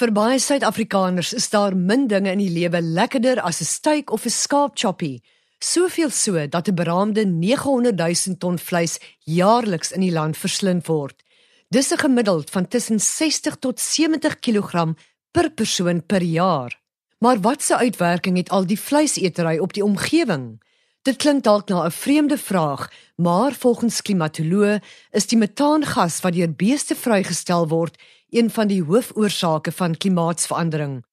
Vir baie Suid-Afrikaners is daar min dinge in die lewe lekkerder as 'n steak of 'n skaapchoppie. Soveel so dat 'n beraamde 900 000 ton vleis jaarliks in die land verslind word. Dis 'n gemiddeld van tussen 60 tot 70 kg per persoon per jaar. Maar watse uitwerking het al die vleisetery op die omgewing? Dit klink dalk na 'n vreemde vraag, maar volgens klimatoloë is die metaangas wat deur beeste vrygestel word, een van die hoofoorsake van klimaatsverandering.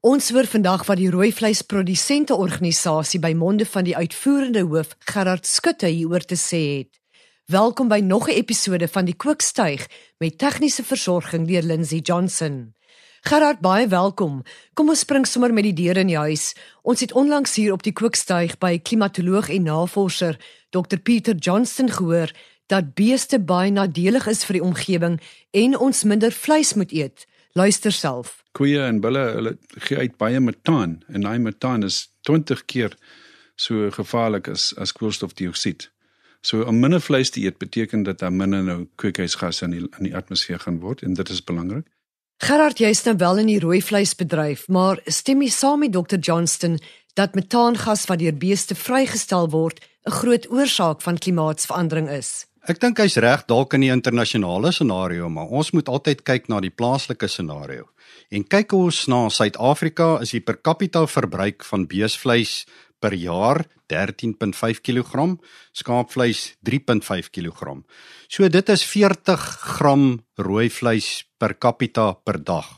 Ons hoor vandag wat die rooi vleisprodusente organisasie by monde van die uitvoerende hoof Gerard Skutte hieroor te sê het. Welkom by nog 'n episode van die Kookstuig met tegniese versorging deur Lindsey Johnson. Gerard, baie welkom. Kom ons spring sommer met die deur in die huis. Ons het onlangs hier op die Kookstuig by klimatoloog en navorser Dr Pieter Johnston gehoor dat beeste baie nadelig is vir die omgewing en ons minder vleis moet eet. Luister self. Koeie en bulle, hulle gee uit baie metaan en daai metaan is 20 keer so gevaarlik as as koolstofdioksied. So om minder vleis te eet beteken dat daar minder nou kweekhuisgasse in die in die atmosfeer gaan word en dit is belangrik. Gerard, jy's nou wel in die rooi vleisbedryf, maar stem jy saam met Dr Johnston dat metaangas wat deur beeste vrygestel word 'n groot oorsaak van klimaatsverandering is? Ek dink hy's reg dalk in die internasionale scenario, maar ons moet altyd kyk na die plaaslike scenario. En kyk ons na Suid-Afrika, is die per capita verbruik van beesvleis per jaar 13.5 kg, skaapvleis 3.5 kg. So dit is 40 gram rooi vleis per capita per dag.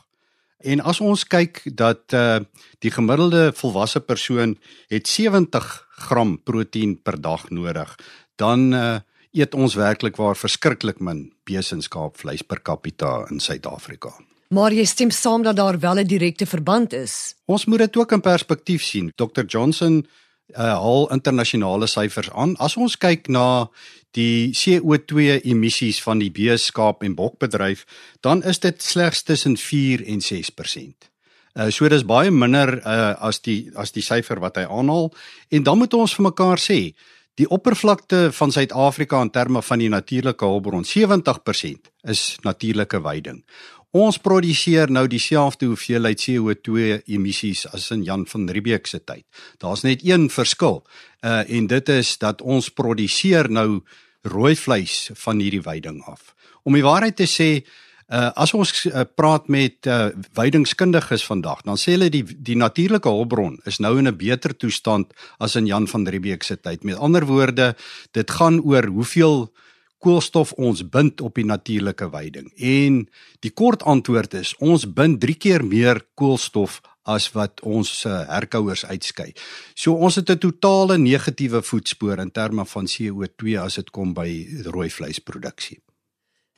En as ons kyk dat uh die gemiddelde volwasse persoon het 70 gram proteïen per dag nodig, dan uh eet ons werklik waar verskriklik min besenskaapvleis per capita in Suid-Afrika. Maar jy stem saam dat daar wel 'n direkte verband is. Ons moet dit ook in perspektief sien. Dr Johnson uh haal internasionale syfers aan. As ons kyk na die CO2 emissies van die beeskaap en bokbedryf, dan is dit slegs tussen 4 en 6%. Uh so dis baie minder uh as die as die syfer wat hy aanhaal en dan moet ons vir mekaar sê Die oppervlakte van Suid-Afrika in terme van die natuurlike hulpbron 70% is natuurlike veiding. Ons produseer nou dieselfde hoeveelheid CO2 emissies as in Jan van Riebeeck se tyd. Daar's net een verskil. Uh en dit is dat ons produseer nou rooi vleis van hierdie veiding af. Om die waarheid te sê, Uh as ons uh, praat met uh weidingskundiges vandag, dan sê hulle die die natuurlike hulpbron is nou in 'n beter toestand as in Jan van Riebeeck se tyd. Met ander woorde, dit gaan oor hoeveel koolstof ons bind op die natuurlike veiding. En die kort antwoord is ons bind 3 keer meer koolstof as wat ons uh, herkouers uitskei. So ons het 'n totale negatiewe voetspoor in terme van CO2 as dit kom by rooi vleisproduksie.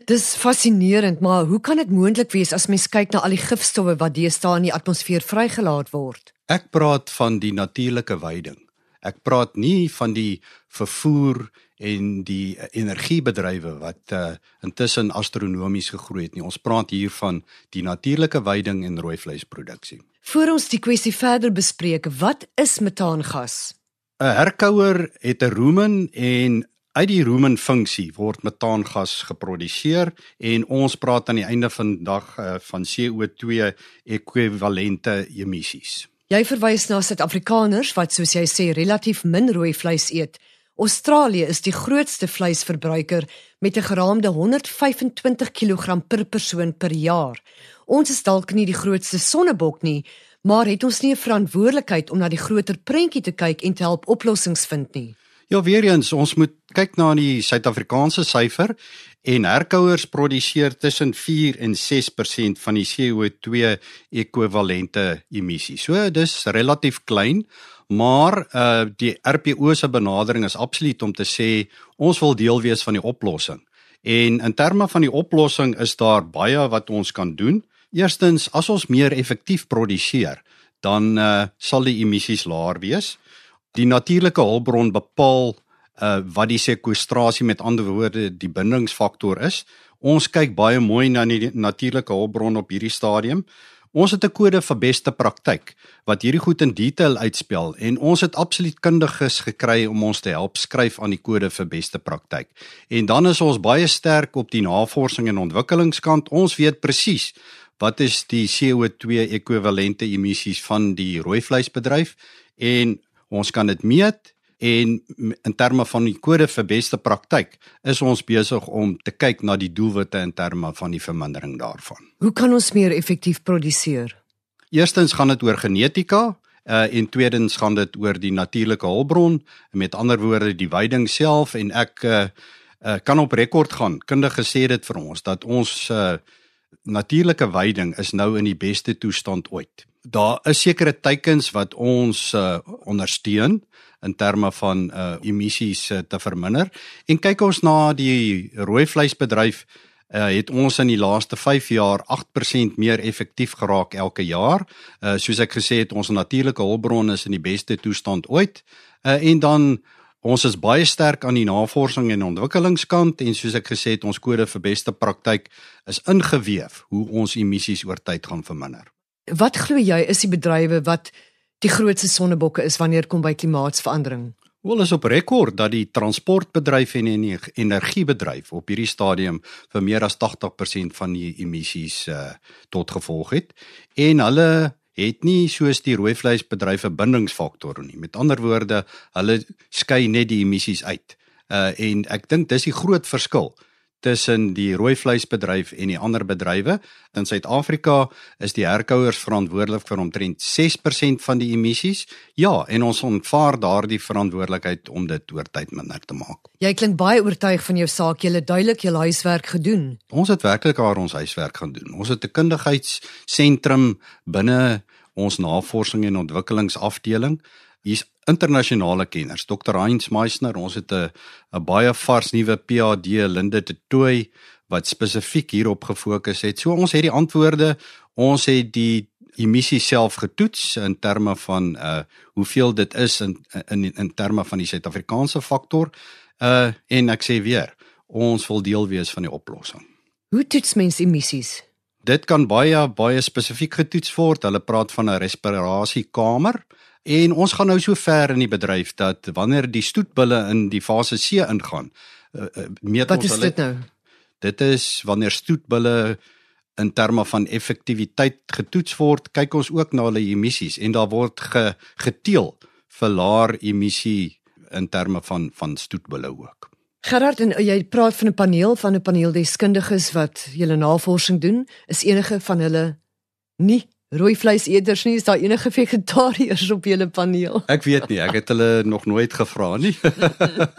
Dis fascinerend, maar hoe kan dit moontlik wees as mens kyk na al die gifstowwe wat deesdae in die atmosfeer vrygelaat word? Ek praat van die natuurlike veiding. Ek praat nie van die vervoer en die energiebedrywe wat uh, intussen astronomies gegroei het nie. Ons praat hier van die natuurlike veiding en rooi vleisproduksie. Voor ons die kwessie verder bespreek, wat is metaangas? 'n Herkouer het 'n rumen en Uit die rumen funksie word metaangas geproduseer en ons praat aan die einde van dag uh, van CO2 ekwivalente emissies. Jy verwys na Suid-Afrikaners wat soos jy sê relatief min rooi vleis eet. Australië is die grootste vleisverbruiker met 'n geraamde 125 kg per persoon per jaar. Ons is dalk nie die grootste sonnebok nie, maar het ons nie 'n verantwoordelikheid om na die groter prentjie te kyk en te help oplossings vind nie? Ja, weer eens, ons moet kyk na die Suid-Afrikaanse syfer en herkouers produseer tussen 4 en 6% van die CO2 ekwivalente emissie. So dis relatief klein, maar uh die RPO se benadering is absoluut om te sê ons wil deel wees van die oplossing. En in terme van die oplossing is daar baie wat ons kan doen. Eerstens, as ons meer effektief produseer, dan uh sal die emissies laer wees die natuurlike hulpbron bepaal uh wat die sekwestrasie met ander woorde die bindingsfaktor is. Ons kyk baie mooi na die natuurlike hulpbron op hierdie stadium. Ons het 'n kode vir beste praktyk wat hierdie goed in detail uitspel en ons het absoluut kundiges gekry om ons te help skryf aan die kode vir beste praktyk. En dan is ons baie sterk op die navorsing en ontwikkelingskant. Ons weet presies wat is die CO2 ekwivalente emissies van die rooi vleisbedryf en ons kan dit meet en in terme van die kode vir beste praktyk is ons besig om te kyk na die doelwitte in terme van die vermindering daarvan. Hoe kan ons meer effektief produseer? Eerstens gaan dit oor genetika uh, en tweedens gaan dit oor die natuurlike hulpbron, met ander woorde die veiding self en ek uh, uh, kan op rekord gaan. Kundige sê dit vir ons dat ons uh, natuurlike veiding is nou in die beste toestand ooit. Daar is sekere teikens wat ons uh, ondersteun in terme van uh emissies uh, te verminder. En kyk ons na die rooi vleisbedryf, uh het ons in die laaste 5 jaar 8% meer effektief geraak elke jaar. Uh soos ek gesê het, ons natuurlike hulpbronne is in die beste toestand ooit. Uh en dan ons is baie sterk aan die navorsing en ontwikkelingskant en soos ek gesê het, ons kode vir beste praktyk is ingeweef hoe ons emissies oor tyd gaan verminder. Wat glo jy is die bedrywe wat die grootste sonnebokke is wanneer kom by klimaatsverandering? Wel is op rekord dat die transportbedryf en die energiebedryf op hierdie stadium vir meer as 80% van die emissies uh, tot gevolg het en hulle het nie soos die rooi vleisbedryf 'n bindingsfaktor nie. Met ander woorde, hulle skei net die emissies uit. Uh en ek dink dis die groot verskil tussen die rooi vleisbedryf en die ander bedrywe. In Suid-Afrika is die herkouers verantwoordelik vir omtrent 6% van die emissies. Ja, en ons ontvaar daardie verantwoordelikheid om dit oor tyd minder te maak. Jy klink baie oortuig van jou saak. Jy het duidelik jou huiswerk gedoen. Ons het werklik haar ons huiswerk gaan doen. Ons het 'n kundigheidsentrum binne ons navorsing en ontwikkelingsafdeling. Hier's internasionale kenners. Dr. Heinz Meisner, ons het 'n 'n baie vars nuwe PhD, Linde de Tooy, wat spesifiek hierop gefokus het. So ons het die antwoorde. Ons het die emissie self getoets in terme van uh hoeveel dit is in in in terme van die Suid-Afrikaanse faktor. Uh en ek sê weer, ons wil deel wees van die oplossing. Hoe toets mens emissies? Dit kan baie baie spesifiek getoets word. Hulle praat van 'n respirasiekamer. En ons gaan nou so ver in die bedryf dat wanneer die stoetbulle in die fase C ingaan, uh, uh, meet Wat ons hulle Wat is dit nou? Dit is wanneer stoetbulle in terme van effektiwiteit getoets word, kyk ons ook na hulle emissies en daar word ge, geteel vir laer emissie in terme van van stoetbulle ook. Gerard en jy praat van 'n paneel van 'n paneel deskundiges wat julle navorsing doen, is enige van hulle nie rooi vleiseters nie, is daar enige vegetariërs op julle paneel? Ek weet nie, ek het hulle nog nooit gevra nie.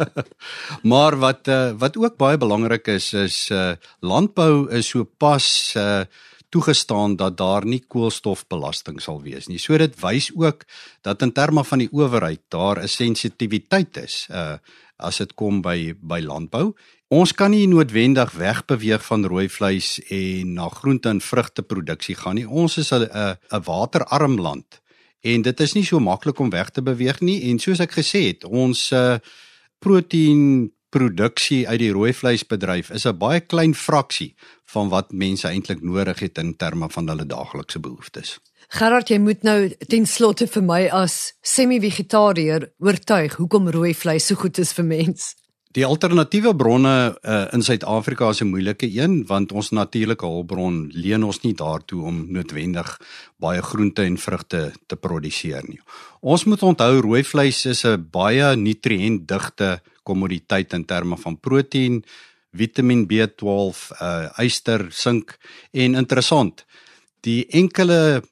maar wat uh, wat ook baie belangrik is is uh, landbou is so pas uh, toegestaan dat daar nie koolstofbelasting sal wees nie. So dit wys ook dat in terme van die owerheid daar 'n sensitiwiteit is uh as dit kom by by landbou Ons kan nie noodwendig wegbeweeg van rooi vleis en na groente en vrugteproduksie gaan nie. Ons is 'n 'n waterarm land en dit is nie so maklik om weg te beweeg nie en soos ek gesê het, ons uh, proteïen produksie uit die rooi vleisbedryf is 'n baie klein fraksie van wat mense eintlik nodig het in terme van hulle daaglikse behoeftes. Gerard, jy moet nou ten slotte vir my as semi-vegetariër oortuig hoekom rooi vleis so goed is vir mense. Die alternatiewe bronne uh, in Suid-Afrika is 'n moeilike een want ons natuurlike hulpbron leen ons nie daartoe om noodwendig baie groente en vrugte te produseer nie. Ons moet onthou rooi vleis is 'n baie nutriëntdigte kommoditeit in terme van proteïen, Vitamiin B12, uh, yster, sink en interessant. Die enkele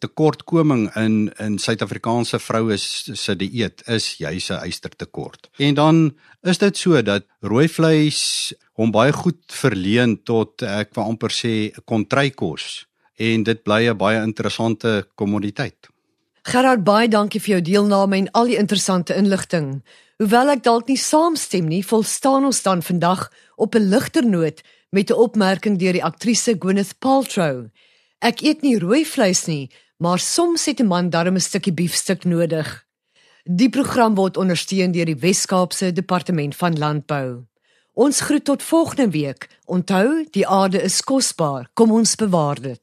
tekortkoming in in Suid-Afrikaanse vroue se dieet is juis 'n ystertekort. En dan is dit so dat rooi vleis hom baie goed verleen tot ek wil amper sê kontrykos en dit bly 'n baie interessante kommoditeit. Gerard baie dankie vir jou deelname en al die interessante inligting. Hoewel ek dalk nie saamstem nie, volstaan ons dan vandag op 'n ligter noot met 'n opmerking deur die aktrise Gwyneth Paltrow. Ek eet nie rooi vleis nie, maar soms het 'n man darm 'n stukkie biefstuk nodig. Die program word ondersteun deur die Wes-Kaapse Departement van Landbou. Ons groet tot volgende week. Onthou, die aarde is kosbaar. Kom ons bewaar dit.